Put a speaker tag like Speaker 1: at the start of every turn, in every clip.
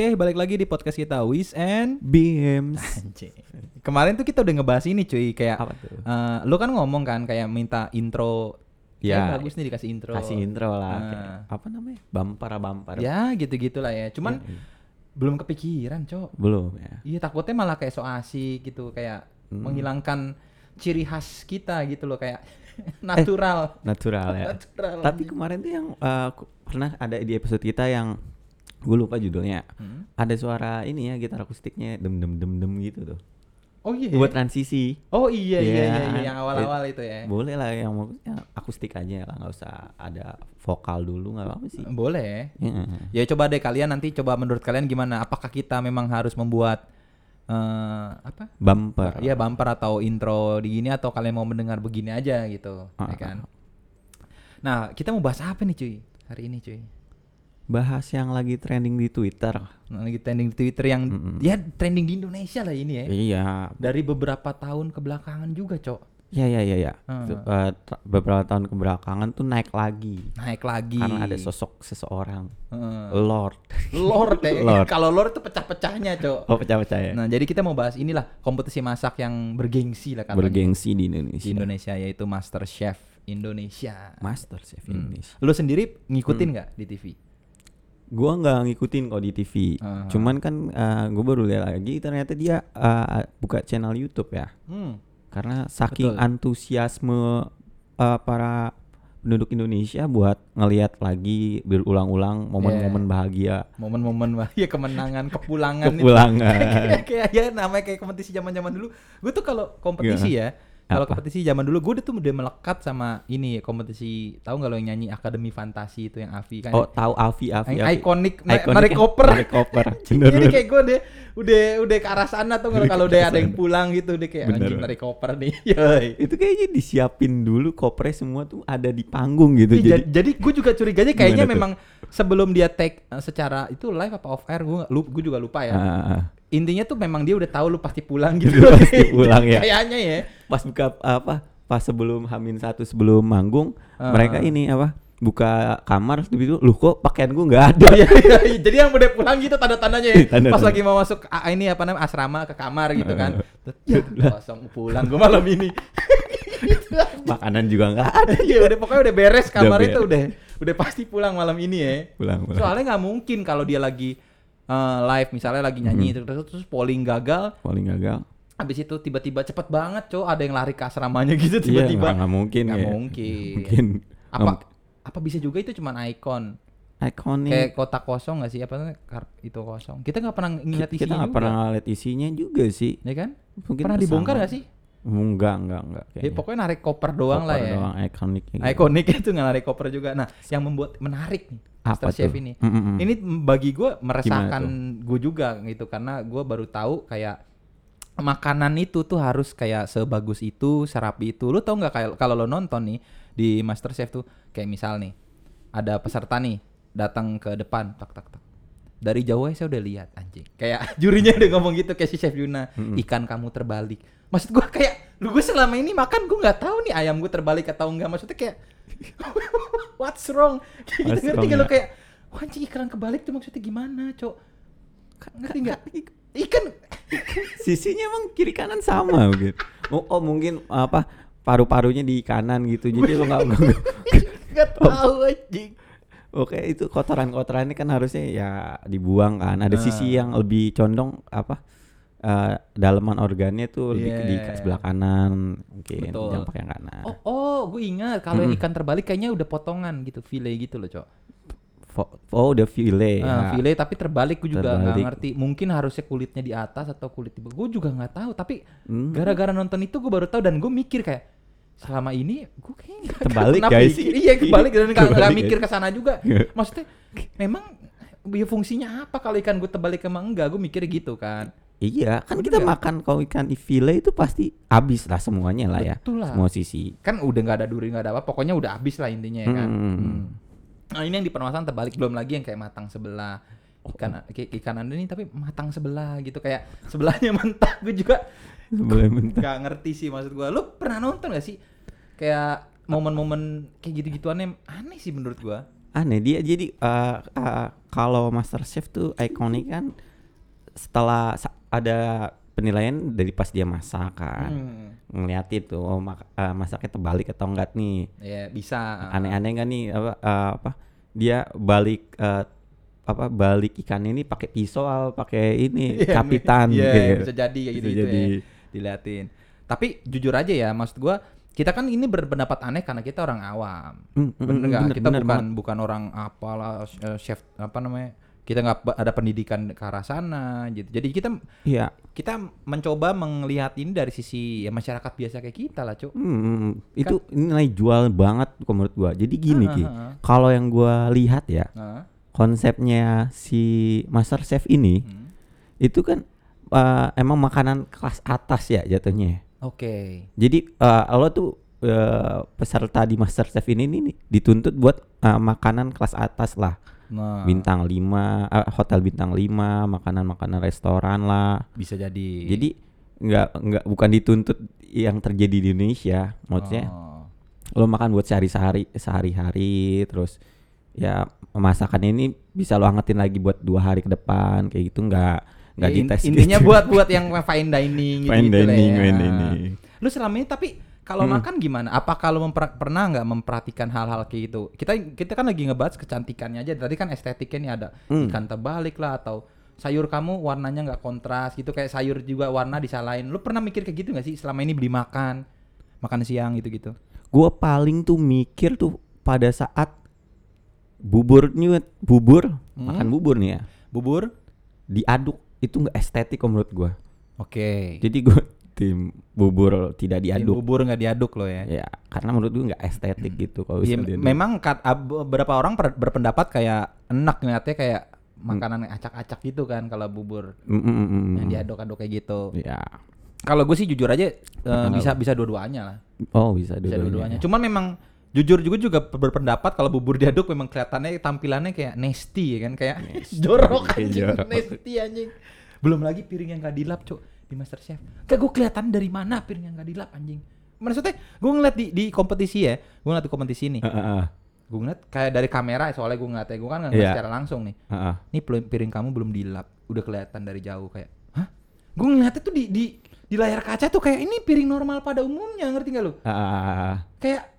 Speaker 1: Oke, balik lagi di podcast kita Wis and
Speaker 2: Beams.
Speaker 1: Kemarin tuh kita udah ngebahas ini cuy, kayak
Speaker 2: Apa tuh?
Speaker 1: eh, lu kan ngomong kan kayak minta intro.
Speaker 2: Ya.
Speaker 1: Bagus nih dikasih intro.
Speaker 2: Kasih intro lah.
Speaker 1: Ah.
Speaker 2: kayak apa namanya? Bumper bumper.
Speaker 1: Ya, gitu-gitulah ya. Cuman
Speaker 2: Iya, iya.
Speaker 1: belum kepikiran, Cok.
Speaker 2: belum ya.
Speaker 1: Iya, takutnya malah kayak so asik gitu, kayak
Speaker 2: Hmm.
Speaker 1: menghilangkan ciri khas kita gitu loh kayak natural.
Speaker 2: Natural ya.
Speaker 1: Natural.
Speaker 2: Tapi kemarin tuh yang eh, ku- pernah ada di episode kita yang gue lupa judulnya.
Speaker 1: Hmm.
Speaker 2: Ada suara ini ya gitar akustiknya dem dem dem dem gitu tuh.
Speaker 1: Oh iya.
Speaker 2: Buat transisi.
Speaker 1: Oh iya iya
Speaker 2: Iya,
Speaker 1: iya, iya, yang awal-awal itu ya.
Speaker 2: Boleh lah yang yang akustik aja lah nggak usah ada vokal dulu nggak apa-apa sih.
Speaker 1: Boleh.
Speaker 2: Iya.
Speaker 1: Ya coba deh kalian nanti coba menurut kalian gimana? Apakah kita memang harus membuat eh apa?
Speaker 2: Bumper.
Speaker 1: Iya bumper atau intro di gini atau kalian mau mendengar begini aja gitu, ya
Speaker 2: Ah,
Speaker 1: kan? Nah, kita mau bahas apa nih cuy? Hari ini cuy.
Speaker 2: Bahas yang lagi trending di Twitter.
Speaker 1: Lagi trending di Twitter yang
Speaker 2: Mm-mm.
Speaker 1: ya trending di Indonesia lah ini ya.
Speaker 2: Iya,
Speaker 1: Dari beberapa tahun kebelakangan juga, Cok.
Speaker 2: Iya iya iya iya.
Speaker 1: Hmm.
Speaker 2: Tra- beberapa tahun kebelakangan tuh naik lagi
Speaker 1: Naik lagi.
Speaker 2: karena ada sosok seseorang
Speaker 1: Heeh.
Speaker 2: Lord.
Speaker 1: Lord ya.
Speaker 2: Lord.
Speaker 1: Kalau Lord itu pecah-pecahnya, Cok.
Speaker 2: Oh pecah-pecah ya.
Speaker 1: Nah, jadi kita mau bahas inilah kompetisi masak yang bergengsi lah katanya.
Speaker 2: Bergengsi di
Speaker 1: di
Speaker 2: Indonesia.
Speaker 1: Indonesia yaitu Master Chef Indonesia.
Speaker 2: Master Chef
Speaker 1: Hmm.
Speaker 2: Indonesia.
Speaker 1: Lu sendiri ngikutin nggak di TV?
Speaker 2: Gua nggak ngikutin kok di TV.
Speaker 1: Aha.
Speaker 2: Cuman kan eh, gua baru lihat lagi ternyata dia eh, buka channel YouTube ya.
Speaker 1: Hmm.
Speaker 2: Karena saking
Speaker 1: Betul.
Speaker 2: antusiasme eh, para penduduk Indonesia buat ngelihat lagi berulang-ulang momen-momen bahagia
Speaker 1: Momen-momen bahagia kemenangan, kepulangan.
Speaker 2: kepulangan.
Speaker 1: kayak, kayak ya namanya kayak kompetisi zaman-zaman dulu. Gue tuh kalau kompetisi ya, kalau kompetisi zaman dulu gue tuh udah melekat sama ini kompetisi. Tahu nggak lo yang nyanyi Akademi Fantasi itu yang Avi kan?
Speaker 2: Oh, tahu Avi Avi.
Speaker 1: yang ikonik, na-
Speaker 2: Ikonik
Speaker 1: narik
Speaker 2: ya,
Speaker 1: koper.
Speaker 2: narik koper.
Speaker 1: Jadi kayak gue deh udah udah ke arah sana tuh kalau kalau udah ada yang pulang gitu udah kayak
Speaker 2: Bener.
Speaker 1: anjing narik koper nih. Yoi.
Speaker 2: itu kayaknya disiapin dulu kopernya semua tuh ada di panggung gitu
Speaker 1: Iya,
Speaker 2: jadi
Speaker 1: jadi, gue juga curiganya kayaknya memang sebelum dia take uh, secara itu live apa off air gue gue juga lupa ya.
Speaker 2: Ah,
Speaker 1: Intinya tuh memang dia udah tahu lu pasti pulang gitu.
Speaker 2: Udah pasti pulang ya.
Speaker 1: Kayaknya ya.
Speaker 2: pas buka apa pas sebelum Hamin satu sebelum manggung
Speaker 1: Ah.
Speaker 2: mereka ini apa buka kamar gitu lu kok pakaian gua nggak ada
Speaker 1: Iya, iya, iya. Jadi yang udah pulang gitu tanda-tandanya ya.
Speaker 2: Tanda-tanda.
Speaker 1: Pas lagi mau masuk ah, ini apa namanya asrama ke kamar gitu kan. Terus, Ya, kosong pulang gue malam ini.
Speaker 2: makanan juga nggak ada
Speaker 1: Iya udah pokoknya udah beres kamar
Speaker 2: Udah
Speaker 1: itu udah udah pasti pulang malam ini ya.
Speaker 2: pulang pulang
Speaker 1: Soalnya nggak mungkin kalau dia lagi eh, live misalnya lagi nyanyi
Speaker 2: Mhm.
Speaker 1: terus, terus polling gagal.
Speaker 2: Paling gagal.
Speaker 1: Habis itu tiba-tiba cepet banget cowok ada yang lari ke asramanya gitu
Speaker 2: iya
Speaker 1: tiba-tiba.
Speaker 2: nggak nggak mungkin
Speaker 1: Nggak
Speaker 2: ya.
Speaker 1: mungkin.
Speaker 2: mungkin.
Speaker 1: Apa apa bisa juga itu cuman ikon?
Speaker 2: Ikonik
Speaker 1: kayak kotak kosong nggak sih? Apa itu kosong. Kita nggak pernah ngeliat
Speaker 2: kita
Speaker 1: isinya
Speaker 2: nggak
Speaker 1: juga.
Speaker 2: pernah lihat isinya juga sih.
Speaker 1: Ya kan?
Speaker 2: Mungkin
Speaker 1: pernah dibongkar nggak sih
Speaker 2: enggak enggak enggak
Speaker 1: ya,
Speaker 2: kayaknya.
Speaker 1: pokoknya narik koper doang lah
Speaker 2: Koper
Speaker 1: ya.
Speaker 2: doang, ikonik gitu.
Speaker 1: ikonik itu nggak narik koper juga. Nah yang membuat menarik nih
Speaker 2: apa
Speaker 1: Master Chef ini.
Speaker 2: Mm, mm, mm.
Speaker 1: ini bagi gue meresahkan gue juga gitu karena gue baru tahu kayak makanan itu tuh harus kayak sebagus itu serapi itu. Lu tau nggak kayak kalau lo nonton nih di Master Chef tuh kayak misal nih ada peserta nih datang ke depan tak tak tak. Dari jauh saya udah lihat anjing. Kayak jurinya udah ngomong gitu kayak si Chef Yuna
Speaker 2: Mm-mm.
Speaker 1: ikan kamu terbalik maksud gue kayak lu gue selama ini makan gue nggak tahu nih ayam gue terbalik atau enggak maksudnya kayak what's wrong kayak gitu ngerti gak lu
Speaker 2: ya?
Speaker 1: kayak wah anjing ikan kebalik tuh maksudnya gimana cok ngerti nggak ikan
Speaker 2: sisinya emang kiri kanan sama gitu. Oh, oh mungkin apa paru-parunya di kanan gitu. Jadi lo nggak nggak-
Speaker 1: tahu anjing
Speaker 2: Oke itu kotoran-kotorannya kan harusnya ya dibuang kan. Ada sisi
Speaker 1: Ah.
Speaker 2: yang lebih condong apa eh, daleman organnya tuh lebih ke di
Speaker 1: Yeah.
Speaker 2: sebelah kanan mungkin
Speaker 1: Betul.
Speaker 2: yang pakai yang kanan.
Speaker 1: oh oh gue ingat kalau
Speaker 2: Mm-mm.
Speaker 1: ikan terbalik kayaknya udah potongan gitu file gitu loh cok
Speaker 2: Oh udah file.
Speaker 1: Ah,
Speaker 2: ya.
Speaker 1: file tapi terbalik gue juga nggak ngerti mungkin harusnya kulitnya di atas atau kulit di bawah gue juga nggak tahu tapi
Speaker 2: Hmm.
Speaker 1: gara-gara nonton itu gue baru tahu dan gue mikir kayak selama ini gue kayaknya
Speaker 2: Terbalik, guys.
Speaker 1: mikir. iya kebalik dan nggak nggak mikir ke sana juga maksudnya memang ya fungsinya apa kalau ikan gue terbalik emang enggak gue mikir gitu kan
Speaker 2: Iya kan
Speaker 1: Bener
Speaker 2: kita
Speaker 1: nggak?
Speaker 2: makan kalau ikan file itu pasti habis lah semuanya lah ya.
Speaker 1: Betul lah.
Speaker 2: Semua sisi.
Speaker 1: kan udah nggak ada duri nggak ada apa pokoknya udah habis lah intinya ya kan
Speaker 2: Hmm.
Speaker 1: Hmm. nah ini yang di permasalahan terbalik belum lagi yang kayak matang sebelah
Speaker 2: Oh.
Speaker 1: ikan kayak ikan anda nih tapi matang sebelah gitu kayak sebelahnya mentah gue juga
Speaker 2: bentar.
Speaker 1: nggak ngerti sih maksud gue lu pernah nonton gak sih kayak momen-momen kayak gitu-gituannya aneh sih menurut gua
Speaker 2: aneh dia jadi eh, eh, kalau Master Chef tuh ikonik kan setelah ada penilaian dari pas dia masak kan
Speaker 1: Hmm.
Speaker 2: ngeliatin tuh oh, mak- eh, masaknya terbalik atau enggak nih
Speaker 1: Ya bisa.
Speaker 2: aneh-aneh kan nih apa eh, apa dia balik eh, apa balik ikan ini pakai pisau pakai ini
Speaker 1: Iya,
Speaker 2: capitan
Speaker 1: Iya,
Speaker 2: gitu.
Speaker 1: bisa jadi kayak gitu,
Speaker 2: Bisa
Speaker 1: gitu
Speaker 2: jadi.
Speaker 1: ya. Diliatin. Tapi jujur aja ya, maksud gua kita kan ini berpendapat aneh karena kita orang awam.
Speaker 2: Hmm, hmm,
Speaker 1: Bener nggak? kita
Speaker 2: bener
Speaker 1: bukan bukan orang apalah chef apa namanya? Kita nggak ada pendidikan ke arah sana gitu. Jadi kita
Speaker 2: Iya.
Speaker 1: kita mencoba melihat ini dari sisi ya masyarakat biasa kayak kita lah, Cuk.
Speaker 2: Hmm, itu nilai jual banget kok menurut gua. Jadi gini Ki, kalau yang gua lihat ya,
Speaker 1: Nah,
Speaker 2: konsepnya si Master Chef ini
Speaker 1: hmm.
Speaker 2: itu kan eh, emang makanan kelas atas ya jatuhnya.
Speaker 1: Oke.
Speaker 2: Jadi eh, lo tuh eh, peserta di Master Chef ini nih dituntut buat eh, makanan kelas atas lah.
Speaker 1: Nah,
Speaker 2: Bintang 5, eh, hotel bintang 5, makanan-makanan restoran lah.
Speaker 1: bisa jadi.
Speaker 2: Jadi nggak nggak bukan dituntut yang terjadi di Indonesia. Maksudnya
Speaker 1: Oh.
Speaker 2: lo makan buat sehari-hari sehari-hari terus ya masakan ini bisa lo angetin lagi buat dua hari ke depan kayak gitu nggak nggak
Speaker 1: Ya,
Speaker 2: dites
Speaker 1: intinya
Speaker 2: gitu.
Speaker 1: buat buat yang fine dining gitu,
Speaker 2: Fine
Speaker 1: lah
Speaker 2: dining,
Speaker 1: ya.
Speaker 2: fine dining.
Speaker 1: Lu selama ini tapi kalau
Speaker 2: Hmm.
Speaker 1: makan gimana? Apa kalau pernah nggak memperhatikan hal-hal kayak gitu? Kita kita kan lagi ngebahas kecantikannya aja. Tadi kan estetiknya nih ada
Speaker 2: Hmm.
Speaker 1: ikan terbalik lah atau sayur kamu warnanya nggak kontras gitu kayak sayur juga warna disalahin. Lu pernah mikir kayak gitu nggak sih selama ini beli makan makan siang gitu-gitu?
Speaker 2: gue paling tuh mikir tuh pada saat buburnya bubur
Speaker 1: Hmm.
Speaker 2: makan bubur nih ya
Speaker 1: Bubur?
Speaker 2: diaduk itu nggak estetik menurut gue
Speaker 1: Oke.
Speaker 2: jadi gue tim bubur tidak
Speaker 1: Tim
Speaker 2: diaduk
Speaker 1: Bubur nggak diaduk loh ya.
Speaker 2: ya karena menurut gue nggak estetik gitu kalau
Speaker 1: Iya,
Speaker 2: diaduk.
Speaker 1: memang kat- beberapa orang per- berpendapat kayak enak ngeliatnya kayak makanan acak-acak gitu kan kalau bubur
Speaker 2: Mm, mm, mm,
Speaker 1: yang diaduk-aduk kayak gitu.
Speaker 2: ya
Speaker 1: Kalau gue sih jujur aja
Speaker 2: Kenapa?
Speaker 1: bisa bisa dua-duanya lah,
Speaker 2: oh bisa
Speaker 1: bisa
Speaker 2: dua-duanya
Speaker 1: dua-duanya. Cuman memang jujur juga juga berpendapat kalau bubur diaduk memang kelihatannya tampilannya kayak nasty ya kan kayak jorok anjing,
Speaker 2: jorok.
Speaker 1: nasty anjing. Belum lagi piring yang gak dilap cuk di Master Chef. Kayak gue kelihatan dari mana piring yang gak dilap anjing. Maksudnya gue ngeliat di, di kompetisi ya, gue ngeliat di kompetisi nih.
Speaker 2: Ah, ah, ah.
Speaker 1: gue ngeliat kayak dari kamera soalnya gue ngeliatnya gue kan nggak ngeliat
Speaker 2: Iya.
Speaker 1: secara langsung nih
Speaker 2: Ah, ah.
Speaker 1: nih piring kamu belum dilap udah kelihatan dari jauh kayak hah gue ngeliatnya tuh di di di layar kaca tuh kayak ini piring normal pada umumnya ngerti gak lu
Speaker 2: ah, ah.
Speaker 1: kayak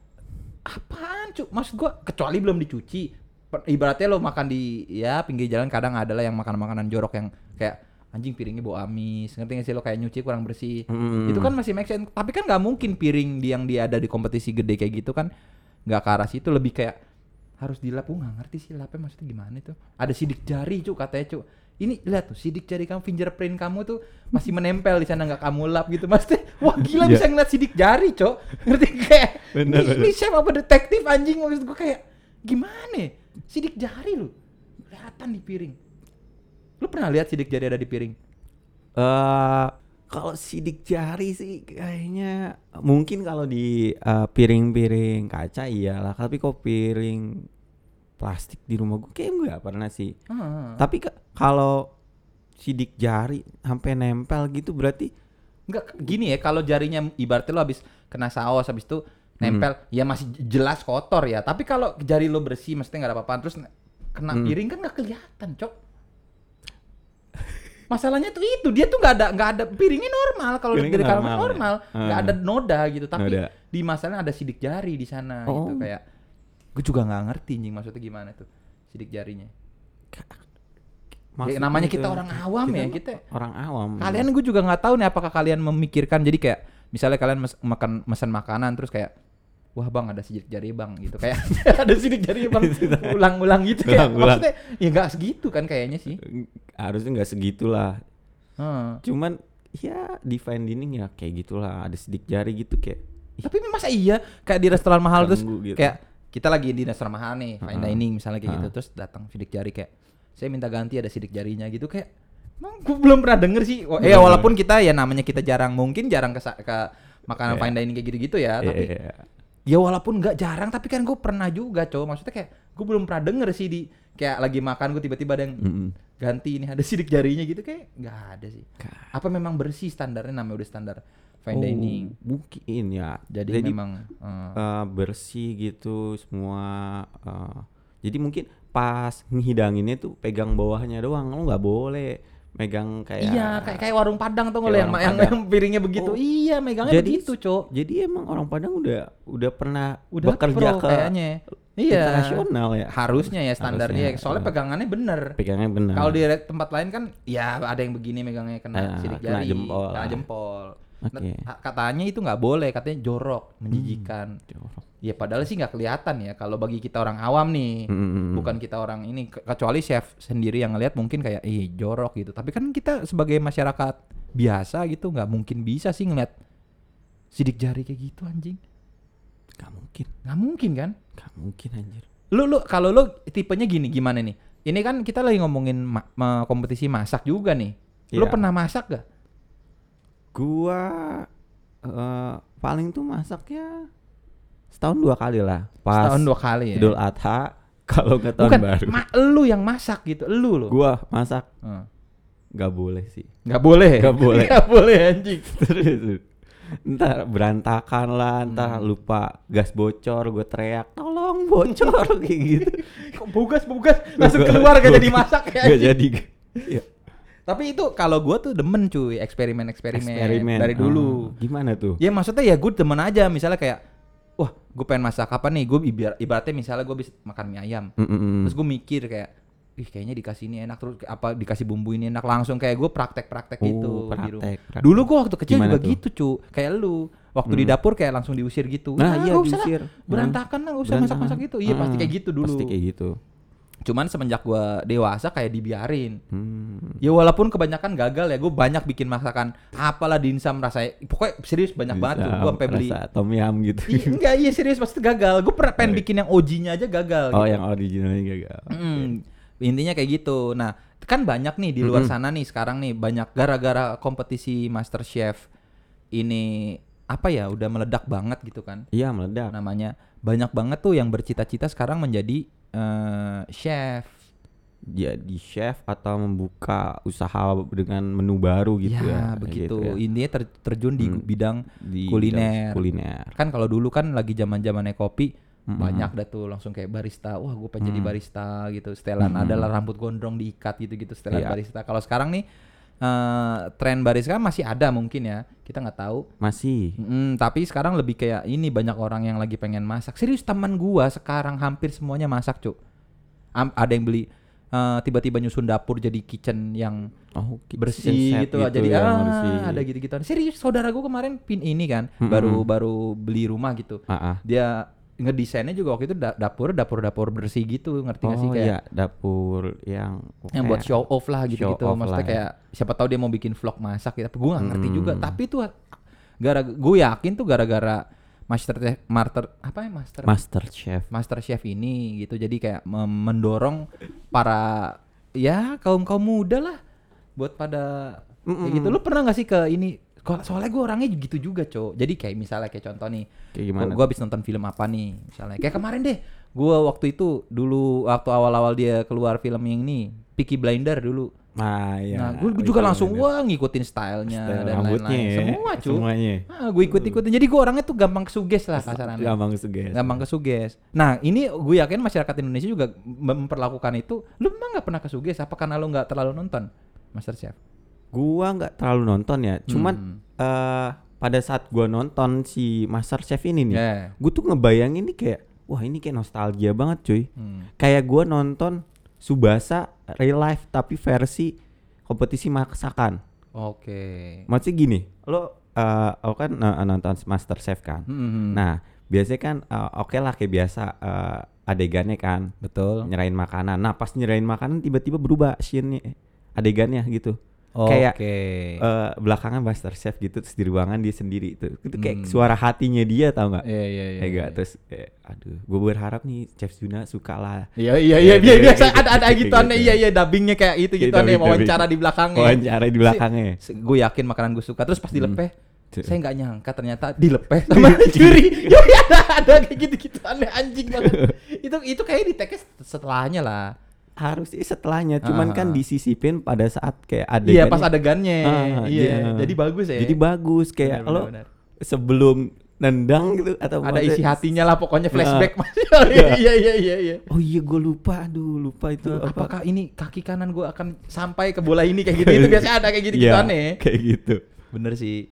Speaker 1: apaan cu maksud gue kecuali belum dicuci ibaratnya lo makan di ya pinggir jalan kadang ada lah yang makan makanan jorok yang kayak anjing piringnya bau amis. Ngerti gak sih lo? Kayak nyuci kurang bersih.
Speaker 2: Mm.
Speaker 1: itu kan masih make sense. Tapi kan nggak mungkin piring di- yang dia ada di kompetisi gede kayak gitu kan nggak ke arah situ. Lebih kayak harus dilap. Gue nggak ngerti sih lapnya maksudnya gimana itu. Ada sidik jari cu katanya cu ini lihat tuh sidik jari kamu fingerprint kamu tuh masih menempel di sana nggak kamu lap gitu maksudnya wah gila
Speaker 2: Iya.
Speaker 1: bisa ngeliat sidik jari cok ngerti kayak
Speaker 2: Bener,
Speaker 1: ini, ini chef apa detektif anjing? Maksud gue kayak gimana ya? sidik jari lu. Kelihatan di piring lu pernah lihat sidik jari ada di piring
Speaker 2: Eh, kalau sidik jari sih kayaknya mungkin kalau di eh, piring-piring kaca iyalah, tapi kok piring plastik di rumah gue kayak nggak pernah sih.
Speaker 1: Ah.
Speaker 2: Tapi ke- kalau sidik jari sampai nempel gitu berarti
Speaker 1: Enggak gini ya kalau jarinya ibaratnya lo habis kena saus habis itu nempel ya masih jelas kotor ya tapi kalau jari lo bersih maksudnya nggak ada apa-apa terus kena
Speaker 2: Hmm.
Speaker 1: piring kan nggak kelihatan cok masalahnya tuh itu dia tuh nggak ada nggak ada piringnya normal kalau dari
Speaker 2: normal ya?
Speaker 1: normal nggak
Speaker 2: Ah.
Speaker 1: ada noda gitu tapi
Speaker 2: Noda.
Speaker 1: di masalahnya ada sidik jari di sana gitu
Speaker 2: Oh.
Speaker 1: kayak gue juga nggak ngerti anjing maksudnya gimana tuh sidik jarinya
Speaker 2: maksudnya
Speaker 1: namanya
Speaker 2: itu-
Speaker 1: kita orang awam ya, kita-
Speaker 2: orang awam.
Speaker 1: Kalian gue juga nggak tahu nih apakah kalian memikirkan jadi kayak misalnya kalian mes- makan pesan makanan terus kayak wah bang ada sidik jari bang gitu kayak ada sidik jari bang ulang-ulang gitu kayak
Speaker 2: Ulang-ulang.
Speaker 1: maksudnya ya nggak segitu kan kayaknya sih
Speaker 2: harusnya nggak segitulah.
Speaker 1: Heeh.
Speaker 2: Cuman ya di fine dining ya kayak gitulah ada sidik jari gitu kayak
Speaker 1: tapi masa iya kayak di restoran mahal terus
Speaker 2: gitu.
Speaker 1: kayak kita lagi di restoran mahal nih fine dining misalnya kayak gitu terus datang sidik jari kayak saya minta ganti ada sidik jarinya gitu kayak emang gue belum pernah denger sih Wa- ya walaupun kita ya namanya kita jarang mungkin jarang ke ke makanan
Speaker 2: Iya.
Speaker 1: fine dining kayak gitu-gitu ya tapi
Speaker 2: Iya.
Speaker 1: Ya walaupun nggak jarang tapi kan gue pernah juga cowok maksudnya kayak gue belum pernah denger sih di kayak lagi makan gue tiba-tiba ada yang
Speaker 2: Mm-mm.
Speaker 1: ganti ini ada sidik jarinya gitu kayak nggak ada sih. Apa memang bersih standarnya? Namanya udah standar fine
Speaker 2: Oh,
Speaker 1: dining.
Speaker 2: mungkin ya.
Speaker 1: Jadi,
Speaker 2: jadi
Speaker 1: memang eh,
Speaker 2: eh, bersih gitu semua eh, Jadi mungkin pas ngehidanginnya tuh pegang bawahnya doang, lu nggak boleh megang kayak
Speaker 1: Iya, kayak kayak warung Padang tuh
Speaker 2: Kayak
Speaker 1: yang, yang, yang piringnya begitu.
Speaker 2: Oh.
Speaker 1: Iya, megangnya
Speaker 2: Jadi-
Speaker 1: begitu, Cok.
Speaker 2: Jadi emang orang Padang udah udah pernah
Speaker 1: Udah
Speaker 2: bekerja
Speaker 1: pro
Speaker 2: ke
Speaker 1: kayaknya. Iya.
Speaker 2: internasional ya.
Speaker 1: Harusnya ya standarnya.
Speaker 2: Harusnya,
Speaker 1: Soalnya
Speaker 2: eh.
Speaker 1: pegangannya bener.
Speaker 2: Pegangnya benar.
Speaker 1: Kalau di tempat lain kan ya ada yang begini megangnya kena
Speaker 2: Ah,
Speaker 1: sidik
Speaker 2: kena
Speaker 1: jari,
Speaker 2: jempol.
Speaker 1: kena jempol.
Speaker 2: Oke.
Speaker 1: Nah, katanya itu nggak boleh, katanya jorok, menjijikan. Ya padahal sih nggak kelihatan ya kalau bagi kita orang awam nih.
Speaker 2: Mm-mm.
Speaker 1: Bukan kita orang ini ke- kecuali chef sendiri yang ngelihat mungkin kayak ih jorok gitu. Tapi kan kita sebagai masyarakat biasa gitu nggak mungkin bisa sih ngeliat sidik jari kayak gitu anjing.
Speaker 2: Gak mungkin,
Speaker 1: Nggak mungkin kan?
Speaker 2: gak mungkin anjir.
Speaker 1: Lu lu kalau lu tipenya gini gimana nih? Ini kan kita lagi ngomongin ma- ma- kompetisi masak juga nih. Lu
Speaker 2: Iya.
Speaker 1: pernah masak gak?
Speaker 2: Gua eh, paling tuh masaknya setahun dua kali lah. Pas
Speaker 1: Setahun dua kali ya.
Speaker 2: Idul Adha kalau nggak tahun
Speaker 1: Bukan,
Speaker 2: baru.
Speaker 1: ma- lu yang masak gitu, lu lu.
Speaker 2: Gua masak
Speaker 1: Heeh.
Speaker 2: nggak boleh sih.
Speaker 1: Nggak boleh.
Speaker 2: Nggak boleh.
Speaker 1: Nggak boleh anjing.
Speaker 2: Terus ntar berantakan lah, ntar
Speaker 1: Hmm.
Speaker 2: lupa gas bocor, gue teriak tolong bocor kayak gitu.
Speaker 1: Kok bugas bugas langsung keluar gak jadi masak ya.
Speaker 2: Gak jadi. Iya.
Speaker 1: Tapi itu kalau gua tuh demen cuy, eksperimen-eksperimen
Speaker 2: Eksperimen
Speaker 1: dari dulu.
Speaker 2: Oh, gimana tuh?
Speaker 1: Ya maksudnya ya gue demen aja misalnya kayak wah, gue pengen masak apa nih? Gue ibaratnya misalnya gue bisa makan mie ayam.
Speaker 2: Mm-mm.
Speaker 1: Terus gue mikir kayak ih kayaknya dikasih ini enak terus apa dikasih bumbu ini enak langsung kayak gue praktek-praktek
Speaker 2: Oh,
Speaker 1: gitu
Speaker 2: praktek, praktek.
Speaker 1: Dulu gue waktu kecil
Speaker 2: Gimana
Speaker 1: juga
Speaker 2: tuh?
Speaker 1: gitu cu, kayak lu waktu di
Speaker 2: Hmm.
Speaker 1: dapur kayak langsung diusir gitu.
Speaker 2: Nah,
Speaker 1: "Ah,
Speaker 2: iya,
Speaker 1: usah lah,
Speaker 2: diusir.
Speaker 1: berantakan lah nggak usah masak-masak gitu. Iya pasti
Speaker 2: Ah,
Speaker 1: kayak gitu dulu.
Speaker 2: Pasti kayak gitu.
Speaker 1: Cuman semenjak gue dewasa kayak dibiarin.
Speaker 2: Hmm.
Speaker 1: Ya walaupun kebanyakan gagal ya, gue banyak bikin masakan apalah dimsum rasanya. Pokoknya serius banyak banget tuh.
Speaker 2: Bisa
Speaker 1: Gue sampai beli.
Speaker 2: tom yum gitu.
Speaker 1: Iya, enggak iya serius pasti gagal. Gue pernah pengen bikin yang OG-nya aja gagal.
Speaker 2: oh,
Speaker 1: gitu.
Speaker 2: yang originalnya gagal.
Speaker 1: Mm, intinya kayak gitu. Nah, kan banyak nih di luar
Speaker 2: Mm-mm.
Speaker 1: sana nih sekarang nih banyak gara-gara kompetisi Master Chef ini apa ya udah meledak banget gitu kan
Speaker 2: Iya, meledak.
Speaker 1: namanya. Banyak banget tuh yang bercita-cita sekarang menjadi eh, chef.
Speaker 2: Jadi chef atau membuka usaha dengan menu baru gitu ya.
Speaker 1: ya, begitu.
Speaker 2: gitu ya.
Speaker 1: Intinya ter- terjun di
Speaker 2: Hmm.
Speaker 1: bidang
Speaker 2: Di
Speaker 1: kuliner.
Speaker 2: bidang kuliner.
Speaker 1: kan kalau dulu kan lagi zaman-zamannya kopi
Speaker 2: Mm-mm.
Speaker 1: banyak dah tuh langsung kayak barista. Wah, gue pengen jadi
Speaker 2: Mm.
Speaker 1: barista gitu. Setelan
Speaker 2: Mm-mm.
Speaker 1: adalah rambut gondrong diikat gitu-gitu setelan
Speaker 2: Iya.
Speaker 1: barista. Kalau sekarang nih eh, tren barista kan masih ada mungkin ya. Kita nggak tahu.
Speaker 2: Masih.
Speaker 1: Mm, tapi sekarang lebih kayak ini banyak orang yang lagi pengen masak. Serius teman gua sekarang hampir semuanya masak, Cuk. Am- ada yang beli eh, tiba-tiba nyusun dapur jadi kitchen yang
Speaker 2: Oh, kitchen
Speaker 1: bersih
Speaker 2: set
Speaker 1: gitu, jadi
Speaker 2: ya,
Speaker 1: ah
Speaker 2: bersih.
Speaker 1: ada gitu-gitu. Serius saudara gua kemarin pin ini kan
Speaker 2: Mm-mm.
Speaker 1: baru baru beli rumah gitu.
Speaker 2: Ah, ah.
Speaker 1: Dia ngedesainnya juga waktu itu da- dapur dapur dapur bersih gitu ngerti nggak sih
Speaker 2: Oh
Speaker 1: kayak
Speaker 2: iya, dapur yang
Speaker 1: yang buat show off lah gitu gitu maksudnya
Speaker 2: lah ya.
Speaker 1: kayak siapa tahu dia mau bikin vlog masak gitu tapi gue nggak ngerti
Speaker 2: Hmm.
Speaker 1: juga tapi itu gara gue yakin tuh gara-gara master master apa ya master
Speaker 2: Master Chef.
Speaker 1: master chef ini gitu jadi kayak mendorong para ya kaum kaum muda lah buat pada kayak
Speaker 2: Mm-mm.
Speaker 1: gitu lu pernah nggak sih ke ini soalnya gue orangnya gitu juga cowok jadi kayak misalnya kayak contoh nih
Speaker 2: Kayak gimana?
Speaker 1: gue habis nonton film apa nih misalnya. Kayak kemarin deh gue waktu itu dulu waktu awal-awal dia keluar film yang ini Peaky Blinder dulu.
Speaker 2: Ah, iya.
Speaker 1: nah gue juga langsung wah ngikutin stylenya
Speaker 2: Style
Speaker 1: dan lain-lain
Speaker 2: ya.
Speaker 1: semua cuy
Speaker 2: Semuanya.
Speaker 1: ah, gue ikut-ikutin. Jadi gue orangnya tuh gampang kesuges lah kasarannya.
Speaker 2: Gampang suges.
Speaker 1: gampang kesuges. Nah ini gue yakin masyarakat Indonesia juga memperlakukan itu. Lu memang nggak pernah kesuges? Apa karena lu nggak terlalu nonton Master Chef
Speaker 2: Gua nggak terlalu nonton ya. Cuman
Speaker 1: Hmm.
Speaker 2: eh pada saat gua nonton si Master Chef ini nih,
Speaker 1: Ya.
Speaker 2: gue tuh ngebayangin nih kayak wah ini kayak nostalgia banget cuy.
Speaker 1: Hmm.
Speaker 2: Kayak gua nonton Subasa real life tapi versi kompetisi masakan.
Speaker 1: oke
Speaker 2: Maksudnya gini, lo eh lo kan eh, nonton Master Chef kan.
Speaker 1: Hmm.
Speaker 2: Nah, biasanya kan eh, oke lah kayak biasa eh, adegannya kan
Speaker 1: betul
Speaker 2: nyerahin makanan. Nah, pas nyerahin makanan tiba-tiba berubah scene-nya adegannya gitu.
Speaker 1: Oke
Speaker 2: kayak, Eh belakangan Master Chef gitu terus di ruangan dia sendiri itu. Itu
Speaker 1: Hmm.
Speaker 2: kayak suara hatinya dia tau nggak?
Speaker 1: Iya iya iya.
Speaker 2: Kayak
Speaker 1: iya.
Speaker 2: gak terus eh, aduh, gue berharap nih Chef Juna suka lah.
Speaker 1: Iya iya iya
Speaker 2: iya,
Speaker 1: biasa
Speaker 2: gitu,
Speaker 1: ada ada
Speaker 2: gitu,
Speaker 1: gitu aneh
Speaker 2: gitu.
Speaker 1: iya iya dubbingnya kayak itu
Speaker 2: Iya,
Speaker 1: gitu aneh wawancara di belakangnya.
Speaker 2: Wawancara di belakangnya.
Speaker 1: Gue yakin makanan gue suka terus pas dilepeh
Speaker 2: Tuh.
Speaker 1: saya nggak nyangka ternyata dilepeh sama juri. Ya ada ada kayak gitu-gitu aneh anjing banget. itu itu kayak di setelahnya lah.
Speaker 2: Harus sih setelahnya, cuman
Speaker 1: Ah,
Speaker 2: kan
Speaker 1: ah.
Speaker 2: disisipin pada saat kayak ada
Speaker 1: Iya pas adegannya.
Speaker 2: Ah,
Speaker 1: iya.
Speaker 2: iya.
Speaker 1: Jadi bagus ya.
Speaker 2: Jadi bagus kayak
Speaker 1: Benar,
Speaker 2: lo
Speaker 1: benar, benar.
Speaker 2: sebelum nendang gitu atau
Speaker 1: Ada isi hatinya lah pokoknya flashback Mas.
Speaker 2: Iya.
Speaker 1: Iya iya iya iya.
Speaker 2: Oh iya gue lupa, aduh lupa itu
Speaker 1: Tuh,
Speaker 2: apa?
Speaker 1: apakah ini kaki kanan gue akan sampai ke bola ini kayak gitu itu biasanya ada kayak gitu gitu
Speaker 2: Iya,
Speaker 1: aneh
Speaker 2: Kayak gitu.
Speaker 1: bener sih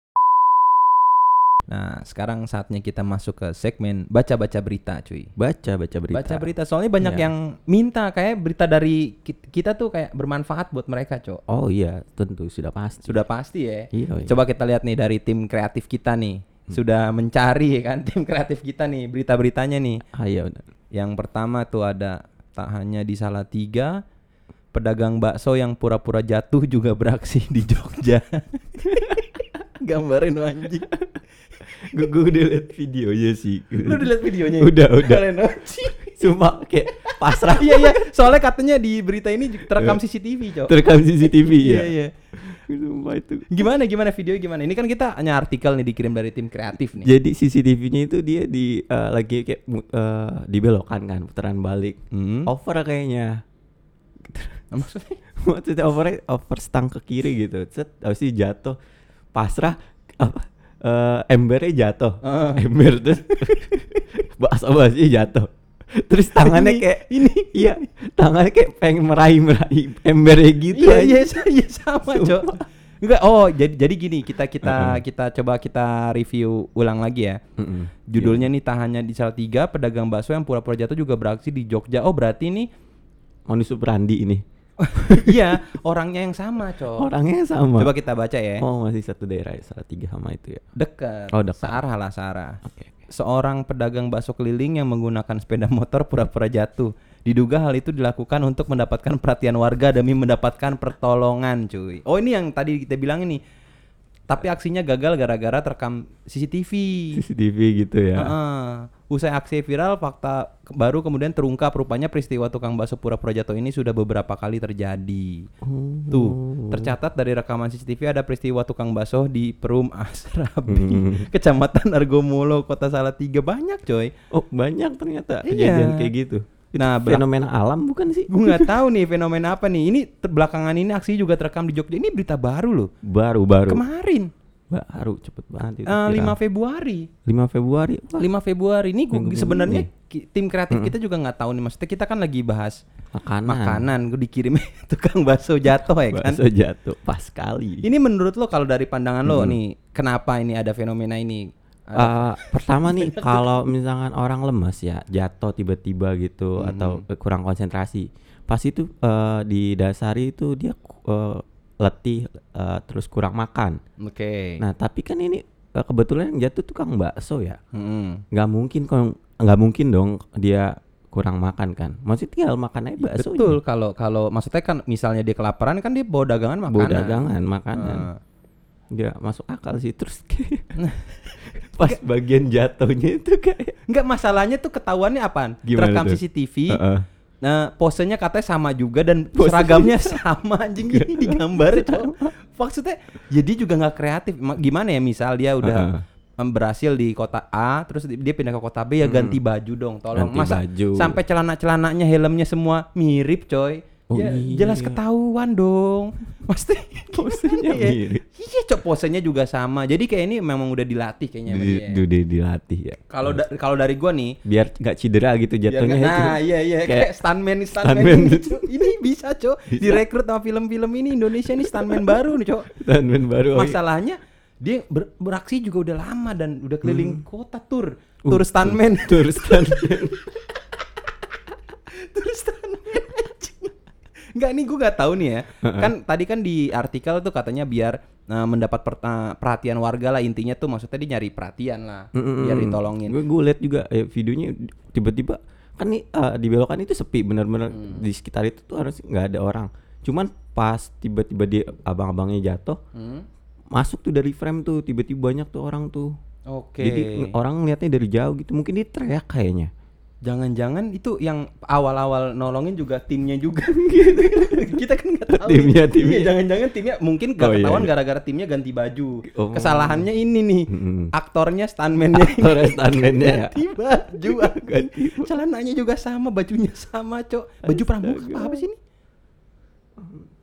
Speaker 1: nah sekarang saatnya kita masuk ke segmen baca-baca berita cuy
Speaker 2: Baca baca berita.
Speaker 1: baca berita soalnya banyak
Speaker 2: Iya.
Speaker 1: yang minta kayak berita dari ki- kita tuh kayak bermanfaat buat mereka cok
Speaker 2: Oh iya, tentu sudah pasti.
Speaker 1: sudah pasti ya
Speaker 2: Iya, iya.
Speaker 1: coba kita lihat nih dari tim kreatif kita nih sudah mencari kan tim kreatif kita nih berita-beritanya nih
Speaker 2: Ah iya benar.
Speaker 1: Yang pertama tuh ada tak hanya di Salatiga, pedagang bakso yang pura-pura jatuh juga beraksi di Jogja. Gambarin anjing.
Speaker 2: Gue gue udah liat videonya sih.
Speaker 1: Lu udah liat videonya?
Speaker 2: Udah, udah.
Speaker 1: Anjing.
Speaker 2: Sumpah kayak pasrah
Speaker 1: Iya iya, soalnya katanya di berita ini terekam CCTV, Cok.
Speaker 2: terekam CCTV ya.
Speaker 1: Iya iya.
Speaker 2: Sumpah itu.
Speaker 1: Gimana gimana video gimana? Ini kan kita hanya artikel nih dikirim dari tim kreatif nih.
Speaker 2: Jadi CCTV-nya itu dia di eh, lagi kayak mu- eh, dibelokan kan, putaran balik.
Speaker 1: Hmm.
Speaker 2: Over kayaknya.
Speaker 1: Maksudnya?
Speaker 2: Maksudnya over over stang ke kiri gitu. Set, habis itu jatuh. Pasrah apa? Eh, embernya jatuh.
Speaker 1: Heeh.
Speaker 2: Ember terus bakso baksonya jatuh. Terus tangannya
Speaker 1: Ini-
Speaker 2: kayak ini iya, tangannya kayak pengen meraih-meraih embernya gitu
Speaker 1: Iya
Speaker 2: aja.
Speaker 1: iya sa- iya sama, Cok. Enggak, oh jadi jadi gini, kita kita
Speaker 2: Heeh.
Speaker 1: kita coba kita review ulang lagi ya.
Speaker 2: Mm-mm.
Speaker 1: Judulnya nih tak hanya di Salatiga, pedagang bakso yang pura-pura jatuh juga beraksi di Jogja. Oh, berarti ini
Speaker 2: Modus operandi ini.
Speaker 1: iya, orangnya yang sama, Cok.
Speaker 2: Orangnya sama.
Speaker 1: Coba kita baca ya.
Speaker 2: Oh, masih satu daerah ya, salah tiga sama itu ya.
Speaker 1: Dekat.
Speaker 2: Oh, dekat.
Speaker 1: Searah lah, searah.
Speaker 2: Oke. oke.
Speaker 1: Seorang pedagang bakso keliling yang menggunakan sepeda motor pura-pura jatuh. Diduga hal itu dilakukan untuk mendapatkan perhatian warga demi mendapatkan pertolongan, cuy. Oh, ini yang tadi kita bilang ini. Tapi aksinya gagal gara-gara terekam CCTV.
Speaker 2: CCTV gitu ya.
Speaker 1: Heeh. Usai aksi viral, fakta baru kemudian terungkap rupanya peristiwa tukang bakso pura-pura jatuh ini sudah beberapa kali terjadi.
Speaker 2: Oh.
Speaker 1: Tuh, tercatat dari rekaman CCTV ada peristiwa tukang bakso di Perum Asrabi,
Speaker 2: Hmm.
Speaker 1: Kecamatan Argomolo, Kota Salatiga banyak, coy.
Speaker 2: Oh, banyak ternyata
Speaker 1: Iya.
Speaker 2: kejadian kayak gitu.
Speaker 1: Nah,
Speaker 2: Fenomena alam bukan sih?
Speaker 1: gue nggak tahu nih fenomena apa nih. Ini belakangan ini aksi juga terekam di Jogja. Ini berita baru loh.
Speaker 2: Baru baru.
Speaker 1: Kemarin,
Speaker 2: Baru cepet banget itu.
Speaker 1: eh, 5
Speaker 2: viral.
Speaker 1: Februari.
Speaker 2: 5 Februari. Wah,
Speaker 1: 5 Februari ini
Speaker 2: Minggu-minggu
Speaker 1: sebenarnya tim kreatif kita juga nggak tahu nih maksudnya kita kan lagi bahas
Speaker 2: makanan.
Speaker 1: makanan gue dikirim tukang bakso jatuh ya kan
Speaker 2: Bakso jatuh pas kali.
Speaker 1: ini menurut lo kalau dari pandangan lo nih kenapa ini ada fenomena ini
Speaker 2: Eh,
Speaker 1: Ada-
Speaker 2: pertama nih kalau misalkan orang lemas ya jatuh tiba-tiba gitu atau eh, kurang konsentrasi pas itu eh, didasari itu dia eh, letih eh, terus kurang makan.
Speaker 1: Oke.
Speaker 2: Nah tapi kan ini eh, kebetulan yang jatuh tukang bakso ya.
Speaker 1: Mm-mm.
Speaker 2: nggak mungkin kalau nggak mungkin dong dia kurang makan kan. Maksudnya tinggal makan aja bakso
Speaker 1: betul kalau kalau maksudnya kan misalnya dia kelaparan kan dia bawa dagangan makanan.
Speaker 2: Bawa dagangan makanan.
Speaker 1: Ah.
Speaker 2: Dia masuk akal sih terus kayak pas bagian jatuhnya itu kayak
Speaker 1: Enggak masalahnya tuh ketahuannya apaan?
Speaker 2: Gimana
Speaker 1: Terekam
Speaker 2: tuh?
Speaker 1: CCTV.
Speaker 2: Heeh.
Speaker 1: Nah, posenya katanya sama juga dan
Speaker 2: Posenya
Speaker 1: seragamnya sama anjing ini digambar Cok. Maksudnya jadi juga nggak kreatif. Ma- Gimana ya misal dia udah
Speaker 2: Heeh.
Speaker 1: em, berhasil di kota A terus di- dia pindah ke kota B ya ganti baju dong. Tolong
Speaker 2: Ganti
Speaker 1: masa
Speaker 2: baju.
Speaker 1: sampai celana-celananya helmnya semua mirip coy.
Speaker 2: Oh,
Speaker 1: ya,
Speaker 2: iya.
Speaker 1: jelas ketahuan dong. Pasti
Speaker 2: Posenya
Speaker 1: Iya.
Speaker 2: mirip.
Speaker 1: Iya, cok posenya juga sama. Jadi kayak ini memang udah dilatih kayaknya
Speaker 2: Di- di- di- dilatih ya
Speaker 1: Kalau da- kalau dari gua nih
Speaker 2: biar nggak cedera gitu jatuhnya
Speaker 1: nggak-
Speaker 2: itu.
Speaker 1: nah iya iya kayak,
Speaker 2: Kayak
Speaker 1: stuntman stuntman,
Speaker 2: stuntman
Speaker 1: ini,
Speaker 2: gitu.
Speaker 1: Ini bisa cok direkrut sama film-film ini Indonesia ini stuntman baru nih cok
Speaker 2: Stuntman baru oh, iya.
Speaker 1: masalahnya dia ber- beraksi juga udah lama dan udah keliling kota tur
Speaker 2: Uh,
Speaker 1: tur stuntman
Speaker 2: tur stuntman
Speaker 1: tur stuntman. Nggak nih gue nggak tahu nih ya. Kan tadi kan di artikel tuh katanya biar eh, mendapat per- eh, perhatian warga lah intinya tuh. Maksudnya dia nyari perhatian lah biar ditolongin.
Speaker 2: Gue gue liat juga eh, videonya tiba-tiba kan nih eh, di belokan itu sepi bener-bener
Speaker 1: Hmm.
Speaker 2: di sekitar itu tuh harus nggak ada orang. Cuman pas tiba-tiba dia abang-abangnya jatuh
Speaker 1: Hmm?
Speaker 2: masuk tuh dari frame tuh tiba-tiba banyak tuh orang tuh.
Speaker 1: Oke.
Speaker 2: Jadi nge- orang ngeliatnya dari jauh gitu. Mungkin dia teriak kayaknya
Speaker 1: Jangan-jangan itu yang awal-awal nolongin juga timnya juga. Kita kan nggak tahu.
Speaker 2: Timnya,
Speaker 1: Iya,
Speaker 2: timnya.
Speaker 1: jangan-jangan timnya mungkin gak
Speaker 2: Oh, iya,
Speaker 1: ketahuan
Speaker 2: iya.
Speaker 1: gara-gara timnya ganti baju.
Speaker 2: Oh.
Speaker 1: Kesalahannya ini nih.
Speaker 2: Mm-mm.
Speaker 1: Aktornya stuntman-nya ini.
Speaker 2: Aktor stuntman-nya ya.
Speaker 1: Ganti baju.
Speaker 2: Ganti
Speaker 1: Celananya juga sama, bajunya sama, Cok. Baju pramuka apa, apa sih ini?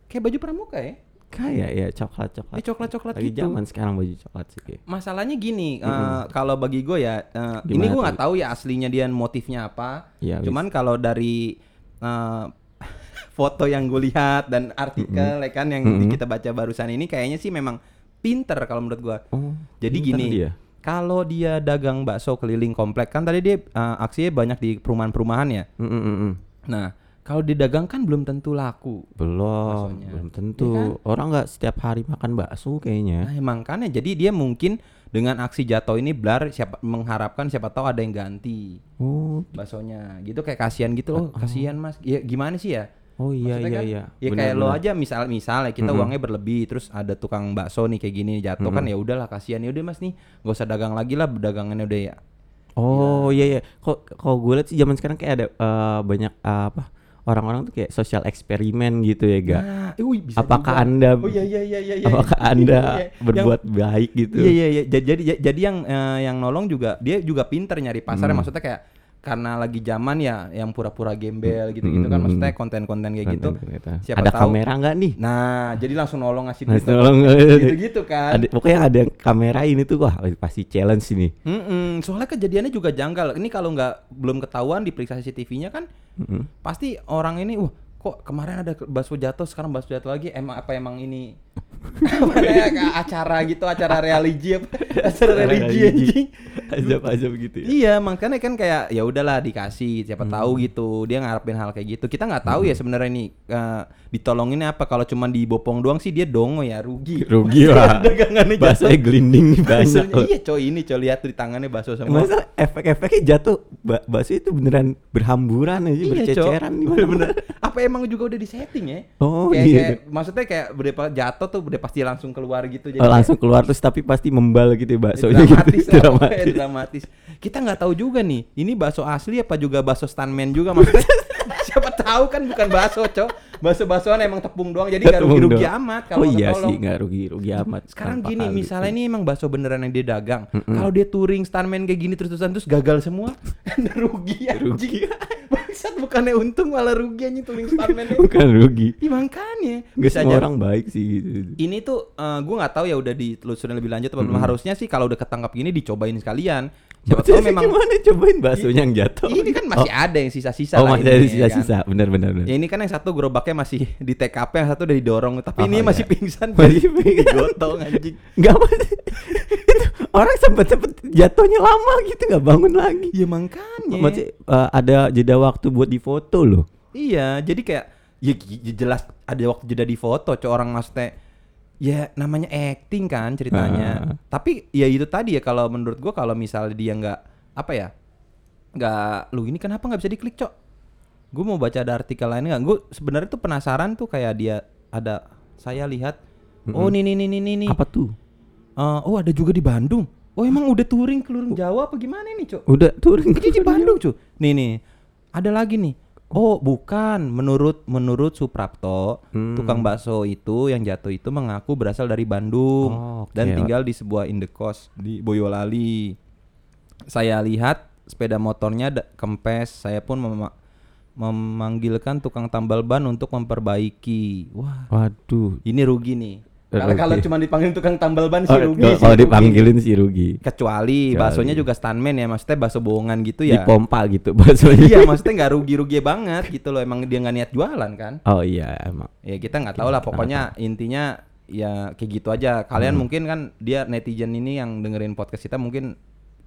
Speaker 1: Kayak baju pramuka ya?
Speaker 2: Kayak ya coklat-coklat.
Speaker 1: Ya, coklat-coklat
Speaker 2: Lagi
Speaker 1: gitu.
Speaker 2: zaman sekarang baju coklat sih.
Speaker 1: Masalahnya gini, eh,
Speaker 2: Mm-mm.
Speaker 1: kalau bagi gue ya, eh, ini gue nggak tahu ya aslinya dia motifnya apa.
Speaker 2: Wis.
Speaker 1: Cuman kalau dari eh, foto yang gue lihat dan artikel ya kan yang
Speaker 2: Mm-mm.
Speaker 1: kita baca barusan ini kayaknya sih memang pinter kalau menurut gue.
Speaker 2: Oh,
Speaker 1: Jadi gini,
Speaker 2: dia.
Speaker 1: kalau dia dagang bakso keliling komplek kan tadi dia eh, aksinya banyak di perumahan-perumahan ya.
Speaker 2: Mm, mm, mm, mm.
Speaker 1: Nah, kalau didagang kan belum tentu laku.
Speaker 2: Belum,
Speaker 1: Baksonya.
Speaker 2: belum
Speaker 1: Iya
Speaker 2: tentu.
Speaker 1: kan?
Speaker 2: Orang nggak setiap hari makan bakso kayaknya.
Speaker 1: Nah, emang kan ya, jadi dia mungkin dengan aksi jatuh ini blar siapa mengharapkan siapa tahu ada yang ganti
Speaker 2: Oh,
Speaker 1: baksonya gitu kayak kasihan gitu loh kasihan mas ya gimana sih ya
Speaker 2: oh iya
Speaker 1: Maksudnya
Speaker 2: iya
Speaker 1: kan,
Speaker 2: iya.
Speaker 1: ya kayak lo aja misal misal ya kita
Speaker 2: Mm-mm.
Speaker 1: uangnya berlebih terus ada tukang bakso nih kayak gini jatuh kan ya udahlah kasihan ya udah mas nih gak usah dagang lagi lah dagangannya udah ya
Speaker 2: Oh iya iya. Kok kalau gue lihat sih zaman sekarang kayak ada eh, banyak eh, apa orang-orang tuh kayak sosial eksperimen gitu ya, ga?
Speaker 1: nah, eh, bisa
Speaker 2: Apakah
Speaker 1: juga.
Speaker 2: Anda
Speaker 1: oh iya iya iya iya iya.
Speaker 2: apakah
Speaker 1: Iya,
Speaker 2: Anda
Speaker 1: iya. Yang-
Speaker 2: berbuat baik gitu?
Speaker 1: Iya iya iya. Jadi jadi, jadi yang eh, yang nolong juga dia juga pinter nyari pasar
Speaker 2: Hmm.
Speaker 1: maksudnya kayak karena lagi zaman ya yang pura-pura gembel gitu-gitu kan
Speaker 2: Hmm.
Speaker 1: maksudnya konten-konten kayak gitu.
Speaker 2: Konten kita.
Speaker 1: Siapa
Speaker 2: ada
Speaker 1: tahu.
Speaker 2: kamera nggak nih?
Speaker 1: Nah, jadi langsung nolong ngasih duit.
Speaker 2: tolong
Speaker 1: Gitu-gitu kan.
Speaker 2: ada pokoknya ada kamera ini tuh wah pasti challenge ini.
Speaker 1: Mm-mm, soalnya kejadiannya juga janggal. Ini kalau nggak belum ketahuan diperiksa CCTV-nya kan
Speaker 2: Mm-mm.
Speaker 1: pasti orang ini wah kok kemarin ada bakso jatuh sekarang bakso jatuh lagi emang apa emang ini kayak acara gitu acara religi apa acara religi anjing
Speaker 2: Azab-azab gitu ya.
Speaker 1: Iya, makanya kan kayak ya udahlah dikasih, siapa tahu gitu. Dia ngarepin hal kayak gitu. Kita nggak tahu ya sebenarnya ini eh, ditolonginnya apa. Kalau cuma dibopong doang sih dia dongo ya, rugi.
Speaker 2: Rugi lah.
Speaker 1: Dagangannya
Speaker 2: Bahasa
Speaker 1: jatuh.
Speaker 2: glinding nih banyak.
Speaker 1: Iya, coy ini coy lihat di tangannya bakso semua.
Speaker 2: Masa efek-efeknya jatuh ba bakso itu beneran berhamburan aja
Speaker 1: Iya,
Speaker 2: berceceran di mana
Speaker 1: Bener-bener. Apa emang juga udah disetting ya?
Speaker 2: Oh,
Speaker 1: kayak,
Speaker 2: iya.
Speaker 1: kayak- maksudnya kayak udah pa- jatuh tuh udah pasti langsung keluar gitu.
Speaker 2: Oh, langsung keluar terus tapi pasti membal gitu ya baksonya
Speaker 1: dramatis,
Speaker 2: gitu. dramatis.
Speaker 1: dramatis. Kita nggak tahu juga nih, ini bakso asli apa juga bakso stuntman juga maksudnya. siapa tahu kan bukan bakso, Cok. Bakso-baksoan emang tepung doang jadi nggak rugi-rugi amat kalau
Speaker 2: Oh iya
Speaker 1: ketolong.
Speaker 2: sih nggak rugi-rugi amat.
Speaker 1: Sekarang gini, misalnya ini emang bakso beneran yang dia dagang.
Speaker 2: Mm-mm.
Speaker 1: Kalau dia touring stuntman kayak gini terus-terusan terus gagal semua, kan rugi anjing.
Speaker 2: Rugi.
Speaker 1: Bangsat bukannya untung malah rugi anjing touring stuntman.
Speaker 2: bukan rugi.
Speaker 1: Iya makanya.
Speaker 2: Gak
Speaker 1: Bisa
Speaker 2: semua
Speaker 1: aja.
Speaker 2: orang baik sih gitu.
Speaker 1: Ini tuh eh, gue nggak tahu ya udah ditelusurin lebih lanjut apa belum. Harusnya sih kalau udah ketangkap gini dicobain sekalian. Siapa tahu memang
Speaker 2: gimana cobain baksonya yang jatuh?
Speaker 1: ini kan masih
Speaker 2: oh.
Speaker 1: ada yang sisa-sisa
Speaker 2: Oh, masih ada
Speaker 1: ya
Speaker 2: sisa-sisa.
Speaker 1: kan.
Speaker 2: Benar benar benar.
Speaker 1: Ya ini kan yang satu gerobaknya masih di TKP, yang satu udah didorong, tapi
Speaker 2: Oh,
Speaker 1: ini
Speaker 2: iya.
Speaker 1: masih pingsan,
Speaker 2: Masih
Speaker 1: jadi
Speaker 2: pingsan.
Speaker 1: gotong anjing.
Speaker 2: Enggak itu orang sempet sempet jatuhnya lama gitu nggak bangun lagi.
Speaker 1: Ya makanya.
Speaker 2: Maksudnya eh, ada jeda waktu buat difoto loh.
Speaker 1: Iya, jadi kayak ya, ya jelas ada waktu jeda di foto, cok orang maksudnya ya namanya acting kan ceritanya.
Speaker 2: Ah.
Speaker 1: Tapi ya itu tadi ya kalau menurut gua kalau misalnya dia nggak apa ya nggak lu ini kenapa nggak bisa diklik cok? Gue mau baca ada artikel lainnya nggak? Gue sebenarnya tuh penasaran tuh kayak dia ada saya lihat oh nih nih nih nih nih nih.
Speaker 2: Apa tuh?
Speaker 1: Eh, oh ada juga di Bandung. Oh emang udah touring ke luar Jawa apa gimana nih cok?
Speaker 2: Udah touring
Speaker 1: Ini di Bandung cuy. Nih nih. Ada lagi nih. Oh, bukan. Menurut menurut Suprapto,
Speaker 2: Hmm.
Speaker 1: tukang bakso itu yang jatuh itu mengaku berasal dari Bandung
Speaker 2: Oh, oke.
Speaker 1: dan tinggal di sebuah indekos di Boyolali. Saya lihat sepeda motornya kempes. Saya pun memanggilkan tukang tambal ban untuk memperbaiki. Wah,
Speaker 2: Waduh.
Speaker 1: ini rugi nih. Kalau
Speaker 2: Rugi.
Speaker 1: kalau cuma dipanggil tukang tambal ban sih
Speaker 2: Oh,
Speaker 1: rugi
Speaker 2: kalau
Speaker 1: rugi.
Speaker 2: dipanggilin sih rugi.
Speaker 1: Kecuali
Speaker 2: Kecuali.
Speaker 1: baksonya juga stuntman ya, maksudnya bakso bohongan gitu ya.
Speaker 2: Dipompa gitu baksonya.
Speaker 1: iya maksudnya nggak rugi-rugi banget gitu loh emang dia nggak niat jualan kan
Speaker 2: Oh iya emang.
Speaker 1: ya kita nggak tahu lah pokoknya intinya ya kayak gitu aja kalian
Speaker 2: Hmm.
Speaker 1: mungkin kan dia netizen ini yang dengerin podcast kita mungkin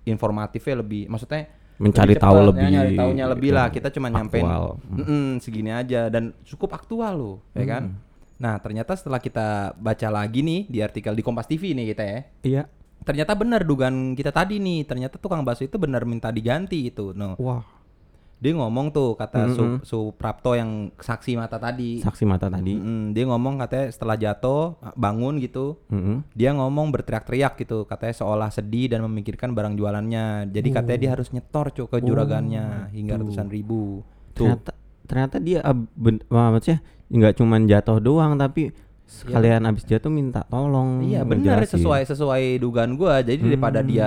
Speaker 1: informatifnya lebih maksudnya
Speaker 2: Mencari
Speaker 1: lebih
Speaker 2: tahu
Speaker 1: cepat, ya,
Speaker 2: lebih,
Speaker 1: nyari taunya lebih lah kita cuma nyampein.
Speaker 2: Hmm.
Speaker 1: "Mm-mm, segini aja dan cukup aktual loh ya kan nah ternyata setelah kita baca lagi nih di artikel di Kompas TV nih kita ya
Speaker 2: Iya.
Speaker 1: ternyata benar dugaan kita tadi nih ternyata tukang bakso itu benar minta diganti itu no
Speaker 2: Wah.
Speaker 1: Dia ngomong tuh kata
Speaker 2: Mm-mm.
Speaker 1: Su, Suprapto yang saksi mata tadi.
Speaker 2: Saksi mata tadi.
Speaker 1: Mm-mm, dia ngomong katanya setelah jatuh bangun gitu,
Speaker 2: Mm-mm.
Speaker 1: dia ngomong berteriak-teriak gitu, katanya seolah sedih dan memikirkan barang jualannya. Jadi katanya dia harus nyetor cuy ke juragannya hingga
Speaker 2: tuh.
Speaker 1: ratusan ribu. Tuh.
Speaker 2: Ternyata ternyata dia ben, wah, maksudnya nggak cuman jatuh doang tapi sekalian abis jatuh minta tolong.
Speaker 1: Iya benar sesuai sesuai dugaan gua. Jadi daripada
Speaker 2: Hmm.
Speaker 1: dia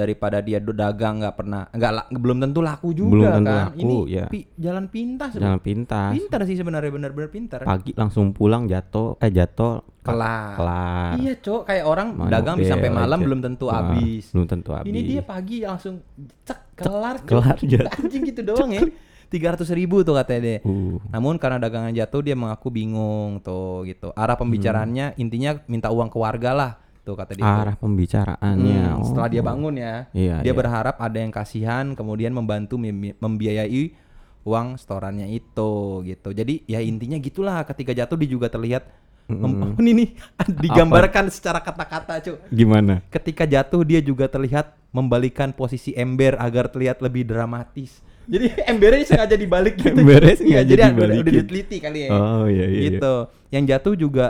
Speaker 1: daripada dia dagang nggak pernah nggak belum tentu laku juga
Speaker 2: Belum tentu
Speaker 1: kan.
Speaker 2: laku,
Speaker 1: Ini
Speaker 2: ya.
Speaker 1: pi- jalan pintas.
Speaker 2: Jalan pintas.
Speaker 1: Pintar sih sebenarnya benar-benar pintar.
Speaker 2: Pagi langsung pulang jatuh eh jatuh
Speaker 1: Kelar.
Speaker 2: kelar.
Speaker 1: Iya, Cok, kayak orang
Speaker 2: Main
Speaker 1: dagang bisa sampai malam
Speaker 2: aja.
Speaker 1: belum tentu habis.
Speaker 2: Belum tentu habis.
Speaker 1: Ini dia pagi langsung cek kelar. Cok.
Speaker 2: kelar jatuh.
Speaker 1: Anjing gitu doang ya. 300 ribu tuh katanya deh.
Speaker 2: Uh.
Speaker 1: Namun karena dagangan jatuh dia mengaku bingung tuh gitu. Arah pembicaraannya intinya minta uang ke warga lah tuh kata dia.
Speaker 2: Arah pembicaraannya.
Speaker 1: Hmm, setelah
Speaker 2: Oh.
Speaker 1: dia bangun ya,
Speaker 2: Iya,
Speaker 1: dia
Speaker 2: iya.
Speaker 1: berharap ada yang kasihan kemudian membantu mem- membiayai uang setorannya itu gitu. Jadi ya intinya gitulah ketika jatuh dia juga terlihat mem- ini nih digambarkan secara kata-kata cuy.
Speaker 2: Gimana?
Speaker 1: Ketika jatuh dia juga terlihat membalikan posisi ember agar terlihat lebih dramatis. Jadi embernya sengaja dibalik gitu.
Speaker 2: Embernya
Speaker 1: Iya,
Speaker 2: sengaja
Speaker 1: jadi udah, udah
Speaker 2: dibalikin.
Speaker 1: diteliti kali ya.
Speaker 2: Oh iya iya. iya.
Speaker 1: gitu. Yang jatuh juga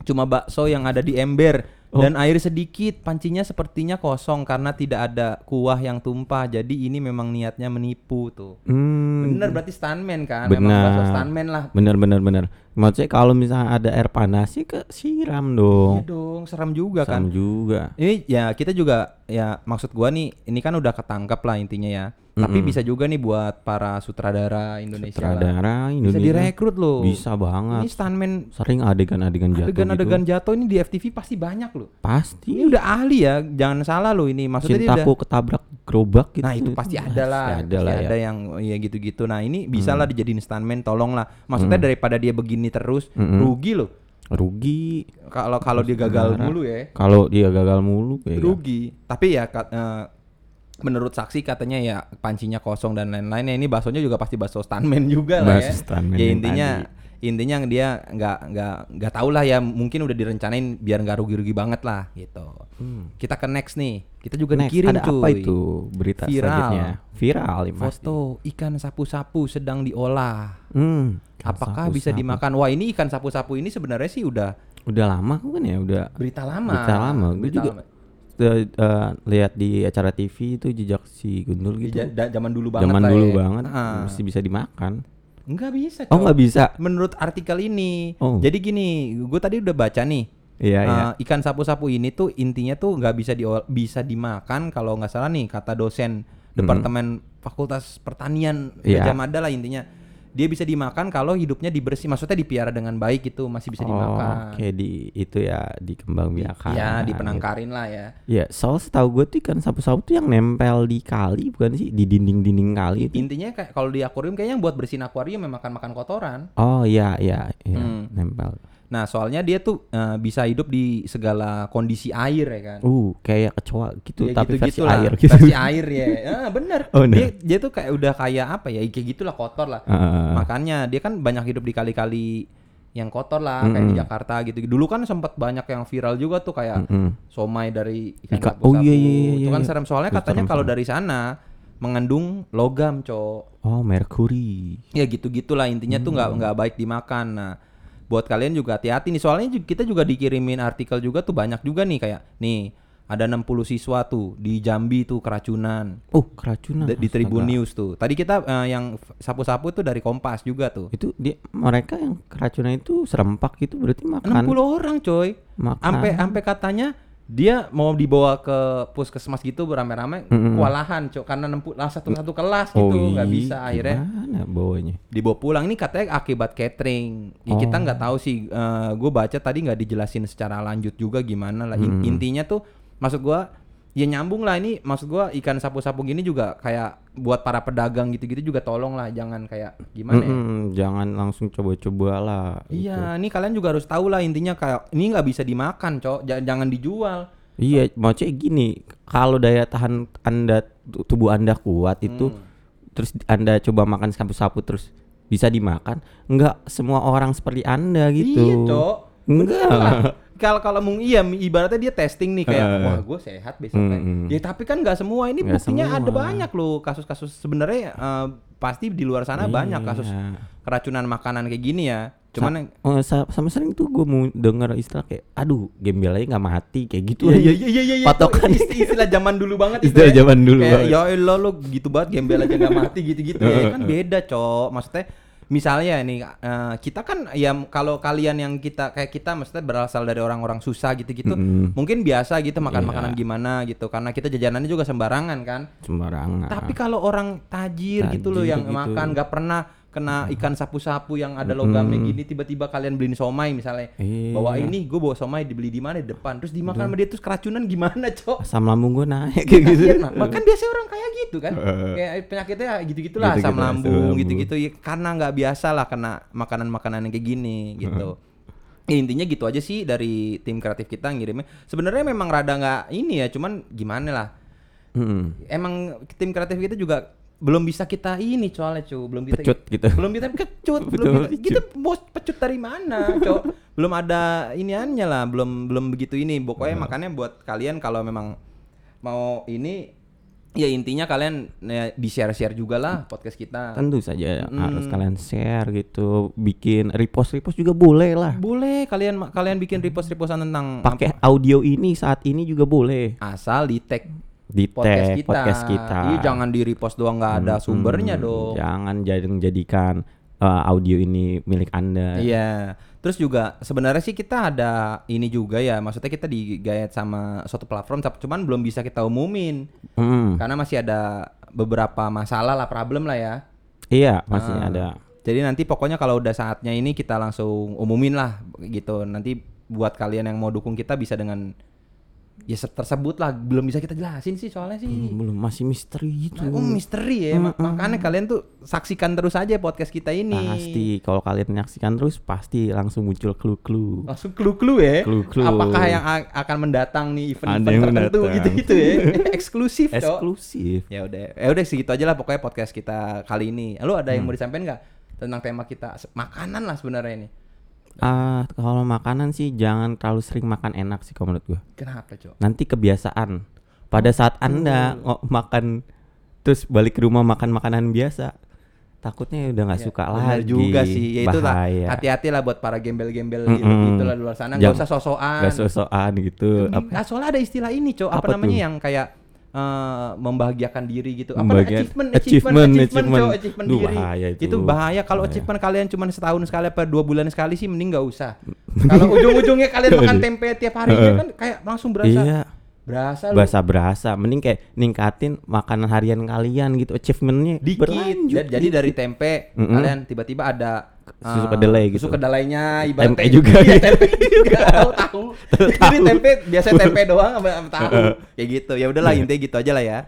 Speaker 1: cuma bakso yang ada di ember
Speaker 2: Oh.
Speaker 1: dan air sedikit. Pancinya sepertinya kosong karena tidak ada kuah yang tumpah. Jadi ini memang niatnya menipu tuh.
Speaker 2: Hmm.
Speaker 1: Bener berarti stuntman kan? Memang
Speaker 2: Benar.
Speaker 1: bakso stuntman lah.
Speaker 2: Bener bener bener. Maksudnya kalau misalnya ada air panas sih ke siram
Speaker 1: Iya
Speaker 2: dong.
Speaker 1: dong, seram juga kan.
Speaker 2: Sama juga.
Speaker 1: Ini ya kita juga ya maksud gua nih ini kan udah ketangkap lah intinya ya. Tapi bisa juga nih buat para sutradara Indonesia lah.
Speaker 2: Sutradara
Speaker 1: Bisa
Speaker 2: Indonesia.
Speaker 1: direkrut loh.
Speaker 2: Bisa banget.
Speaker 1: Ini stuntman
Speaker 2: Sering adegan-adegan jatuh
Speaker 1: adegan-adegan
Speaker 2: gitu.
Speaker 1: jatuh ini di FTV pasti banyak loh.
Speaker 2: Pasti.
Speaker 1: Ini udah ahli ya, jangan salah loh ini. Maksudnya dia udah
Speaker 2: Cintaku ketabrak gerobak gitu.
Speaker 1: Nah itu pasti ada lah,
Speaker 2: Pasti ada
Speaker 1: pasti
Speaker 2: lah ya. Hmm.
Speaker 1: ada yang ya gitu-gitu. Nah ini bisa lah dijadiin stuntman, tolong lah. Maksudnya daripada dia begini terus,
Speaker 2: Mm-mm.
Speaker 1: rugi loh.
Speaker 2: Rugi.
Speaker 1: Kalau kalau dia gagal mulu ya,
Speaker 2: Kalau dia gagal mulu kayak
Speaker 1: rugi. Tapi ya eh, menurut saksi katanya ya pancinya kosong dan lain-lain. Ya ini baksonya juga pasti bakso stuntman juga lah ya.
Speaker 2: Stuntman
Speaker 1: Ya intinya intinya dia nggak nggak nggak tahu lah ya mungkin udah direncanain biar nggak rugi-rugi banget lah gitu.
Speaker 2: Hmm.
Speaker 1: Kita ke next nih. Kita juga
Speaker 2: Next,
Speaker 1: dikirim
Speaker 2: ada
Speaker 1: cuy.
Speaker 2: apa itu berita
Speaker 1: Viral.
Speaker 2: selanjutnya? Viral ya.
Speaker 1: Foto ikan sapu-sapu sedang diolah.
Speaker 2: Hmm.
Speaker 1: Apakah bisa
Speaker 2: Sapu-sapu.
Speaker 1: dimakan? Wah ini ikan sapu-sapu ini sebenarnya sih udah
Speaker 2: Udah lama kan ya, udah
Speaker 1: berita lama.
Speaker 2: Berita lama. Gue juga
Speaker 1: lama.
Speaker 2: Eh, eh, lihat di acara TV itu jejak si Gundul
Speaker 1: Di
Speaker 2: gitu.
Speaker 1: da- zaman dulu banget
Speaker 2: Zaman dulu
Speaker 1: ya.
Speaker 2: banget
Speaker 1: Ah.
Speaker 2: mesti bisa dimakan.
Speaker 1: Nggak bisa.
Speaker 2: Oh nggak bisa.
Speaker 1: Menurut artikel ini.
Speaker 2: Oh.
Speaker 1: Jadi gini, gue tadi udah baca nih.
Speaker 2: Iya iya.
Speaker 1: eh, ikan sapu-sapu ini tuh intinya tuh nggak bisa di bisa dimakan kalau nggak salah nih kata dosen departemen Fakultas Pertanian
Speaker 2: Hmm. Iya.
Speaker 1: Gajah Mada lah intinya. Dia bisa dimakan kalau hidupnya dibersih, maksudnya dipiara dengan baik itu masih bisa
Speaker 2: oh,
Speaker 1: dimakan.
Speaker 2: Oke di itu ya dikembang biakan.
Speaker 1: Ya, dipenangkarin lah ya.
Speaker 2: Ya, soal setahu gue tuh ikan sapu-sapu tuh yang nempel di kali bukan sih di dinding-dinding kali itu.
Speaker 1: Intinya kayak kalau di akuarium kayaknya buat bersihin akuarium memang makan makan kotoran.
Speaker 2: Oh iya iya iya
Speaker 1: Hmm.
Speaker 2: nempel.
Speaker 1: Nah, soalnya dia tuh eh, bisa hidup di segala kondisi air ya kan.
Speaker 2: Uh kayak kecoa gitu
Speaker 1: Ya
Speaker 2: tapi versi
Speaker 1: gitu-gitu lah,
Speaker 2: air gitu.
Speaker 1: Versi air ya. Ah, bener.
Speaker 2: Oh,
Speaker 1: dia,
Speaker 2: bener.
Speaker 1: dia tuh kayak udah kayak apa ya? Kayak gitulah kotor lah.
Speaker 2: Heeh.
Speaker 1: Makanya dia kan banyak hidup di kali-kali yang kotor lah kayak di. Jakarta gitu. Dulu kan sempat banyak yang viral juga tuh kayak
Speaker 2: Mm-mm.
Speaker 1: somai dari ikan
Speaker 2: Ika-
Speaker 1: sapu-sapu.
Speaker 2: oh, iya, iya, iya,
Speaker 1: Itu kan
Speaker 2: iya.
Speaker 1: serem soalnya katanya kalau dari sana mengandung logam, Cok.
Speaker 2: Oh merkuri.
Speaker 1: Ya gitu-gitulah intinya tuh
Speaker 2: Hmm.
Speaker 1: nggak nggak baik dimakan. Nah, buat kalian juga hati-hati nih soalnya kita juga dikirimin artikel juga tuh banyak juga nih kayak nih ada 60 siswa tuh di Jambi tuh keracunan
Speaker 2: Oh keracunan.
Speaker 1: di, di Tribun. News tuh. Tadi kita eh, yang sapu-sapu tuh dari Kompas juga tuh.
Speaker 2: Itu dia mereka yang keracunan itu serempak itu berarti makan
Speaker 1: 60 orang coy. Sampai sampai katanya dia mau dibawa ke puskesmas gitu beramai-ramai
Speaker 2: Mm-mm.
Speaker 1: kewalahan cok karena 60 lah satu satu kelas
Speaker 2: Oh,
Speaker 1: gitu nggak
Speaker 2: iya,
Speaker 1: bisa akhirnya
Speaker 2: Gimana bawanya?
Speaker 1: dibawa pulang ini katanya akibat catering ya, kita
Speaker 2: Oh.
Speaker 1: nggak tahu sih gue baca tadi nggak dijelasin secara lanjut juga gimana lah In-
Speaker 2: Hmm.
Speaker 1: intinya tuh maksud gue ya nyambung lah ini maksud gua ikan sapu-sapu gini juga kayak buat para pedagang gitu-gitu juga tolong lah jangan kayak gimana ya
Speaker 2: Mm-mm, jangan langsung coba-coba lah.
Speaker 1: Iya, ini kalian juga harus tahu lah intinya kayak ini nggak bisa dimakan, cok. Ja- Jangan dijual.
Speaker 2: Iya, maksudnya gini, kalau daya tahan anda tu- tubuh anda kuat itu,
Speaker 1: Hmm.
Speaker 2: terus anda coba makan sapu-sapu terus bisa dimakan, enggak semua orang seperti anda gitu.
Speaker 1: Iya, cok.
Speaker 2: Enggak.
Speaker 1: Kalau kalau mung iya ibaratnya dia testing nih kayak wah gue sehat besok kayak.
Speaker 2: Mm-mm.
Speaker 1: Ya tapi kan nggak semua ini
Speaker 2: Nggak
Speaker 1: buktinya ada
Speaker 2: semua.
Speaker 1: banyak loh kasus-kasus sebenarnya eh, pasti di luar sana banyak kasus
Speaker 2: Iya.
Speaker 1: keracunan makanan kayak gini ya. Cuman yang-
Speaker 2: sa- sama sering tuh gue mau denger istilah kayak, aduh, gembel aja nggak mati kayak gitu.
Speaker 1: Iya
Speaker 2: aja.
Speaker 1: iya iya iya iya.
Speaker 2: Patokan.
Speaker 1: itu istilah, istilah zaman dulu banget itu
Speaker 2: Istilah
Speaker 1: ya.
Speaker 2: zaman dulu
Speaker 1: Kayak, ya Allah lu gitu banget gembel aja gak mati gitu-gitu ya kan beda, Cok. Maksudnya misalnya nih eh, kita kan ya kalau kalian yang kita kayak kita maksudnya berasal dari orang-orang susah gitu-gitu,
Speaker 2: Mm-mm.
Speaker 1: mungkin biasa gitu makan
Speaker 2: Iya.
Speaker 1: makanan gimana gitu karena kita jajanannya juga sembarangan kan.
Speaker 2: sembarangan.
Speaker 1: Tapi kalau orang tajir, gitu loh
Speaker 2: Tajir
Speaker 1: yang
Speaker 2: gitu.
Speaker 1: makan nggak pernah kena ikan sapu-sapu yang ada logamnya gini tiba-tiba kalian beliin somai misalnya.
Speaker 2: Iya.
Speaker 1: bawa ini gue bawa somai dibeli di mana? Di depan. Terus dimakan sama dia terus keracunan gimana cok?
Speaker 2: Asam lambung gue naik kayak gitu.
Speaker 1: Iya, nah, kan biasanya orang kayak gitu kan.
Speaker 2: Heeh.
Speaker 1: kayak penyakitnya gitu-gitulah
Speaker 2: Gitu-gitu,
Speaker 1: asam
Speaker 2: asam
Speaker 1: lambung
Speaker 2: lambung.
Speaker 1: gitu-gitu. Ya, karena nggak biasa lah kena makanan-makanan yang kayak gini gitu. Ya, intinya gitu aja sih dari tim kreatif kita ngirimnya. Sebenarnya memang rada nggak ini ya cuman gimana lah.
Speaker 2: Mm-mm.
Speaker 1: emang tim kreatif kita juga belum bisa kita ini soalnya cu belum kita
Speaker 2: Pecut gitu.
Speaker 1: belum kita kecut belum kita,
Speaker 2: pecut.
Speaker 1: kita bos pecut dari mana cok belum ada iniannya lah belum belum begitu ini pokoknya makanya buat kalian kalau memang mau ini ya intinya kalian ya, di share share juga lah podcast kita
Speaker 2: Tentu saja
Speaker 1: Mm.
Speaker 2: harus kalian share gitu, bikin repost repost juga boleh lah.
Speaker 1: boleh kalian kalian bikin repost repostan tentang
Speaker 2: Pakai audio ini saat ini juga boleh.
Speaker 1: asal di tag
Speaker 2: Di
Speaker 1: podcast kita
Speaker 2: podcast kita.
Speaker 1: Iya, jangan di repost doang nggak ada
Speaker 2: Mm-mm.
Speaker 1: sumbernya dong
Speaker 2: Jangan jadi jadikan uh, audio ini milik anda.
Speaker 1: Iya. Terus juga sebenarnya sih kita ada ini juga ya, maksudnya kita digayat sama suatu platform, cuman belum bisa kita umumin
Speaker 2: Mm.
Speaker 1: karena masih ada beberapa masalah lah, problem lah ya.
Speaker 2: Iya masih
Speaker 1: Ah.
Speaker 2: ada.
Speaker 1: Jadi nanti pokoknya kalau udah saatnya ini kita langsung umumin lah gitu. Nanti buat kalian yang mau dukung kita bisa dengan ya se- tersebut lah. Belum bisa kita jelasin sih soalnya sih.
Speaker 2: Hmm, belum masih misteri gitu.
Speaker 1: Nah, oh, misteri ya. Ma- Makanya kalian tuh saksikan terus aja podcast kita ini.
Speaker 2: Pasti kalau kalian menyaksikan terus pasti langsung muncul clue-clue.
Speaker 1: Langsung clue-clue ya.
Speaker 2: Clue-clue.
Speaker 1: Apakah yang akan mendatang nih event-event
Speaker 2: yang
Speaker 1: tertentu gitu-gitu ya. Eksklusif.
Speaker 2: Eksklusif.
Speaker 1: Ya udah. Ya udah segitu aja lah pokoknya podcast kita kali ini. Lu ada yang
Speaker 2: Hmm.
Speaker 1: mau disampaikan nggak tentang tema kita makanan lah sebenarnya ini.
Speaker 2: Ah, kalau makanan sih jangan terlalu sering makan enak sih kalau menurut gua.
Speaker 1: Kenapa, Cok?
Speaker 2: Nanti kebiasaan. Pada saat Anda ngo- makan terus balik ke rumah makan makanan biasa, takutnya udah nggak
Speaker 1: Ya,
Speaker 2: suka lagi.
Speaker 1: juga sih. Ya itu lah. Hati-hati lah buat para gembel-gembel
Speaker 2: Mm-mm.
Speaker 1: gitu, gitu lah di luar sana.
Speaker 2: Jangan-
Speaker 1: usah sosokan.
Speaker 2: Nggak sosokan gitu.
Speaker 1: Di-
Speaker 2: Apa-
Speaker 1: ah, soalnya ada istilah ini, Cok. Apa,
Speaker 2: Apa
Speaker 1: namanya
Speaker 2: tuh?
Speaker 1: yang kayak eh, membahagiakan diri gitu. Apa achievement,
Speaker 2: achievement,
Speaker 1: achievement, achievement,
Speaker 2: achievement.
Speaker 1: Achievement
Speaker 2: Duh,
Speaker 1: diri.
Speaker 2: bahaya itu.
Speaker 1: Itu bahaya kalau achievement kalian cuma setahun sekali apa dua bulan sekali sih mending nggak usah. kalau ujung-ujungnya kalian makan tempe tiap hari kan kayak langsung berasa
Speaker 2: Iya,
Speaker 1: berasa lu
Speaker 2: berasa berasa. Mending kayak ningkatin makanan harian kalian gitu, achievementnya
Speaker 1: dikit.
Speaker 2: berlanjut.
Speaker 1: Ja- Jadi dari tempe
Speaker 2: Mm-mm.
Speaker 1: kalian tiba-tiba ada
Speaker 2: Susu kedelai gitu.
Speaker 1: Susu kedelainya
Speaker 2: Tempe
Speaker 1: ibaratnya
Speaker 2: juga
Speaker 1: Iya,
Speaker 2: gitu.
Speaker 1: tempe juga tahu tahu. Jadi tempe biasa tempe doang sama tahu. Kayak gitu. Ya udahlah intinya gitu aja lah ya.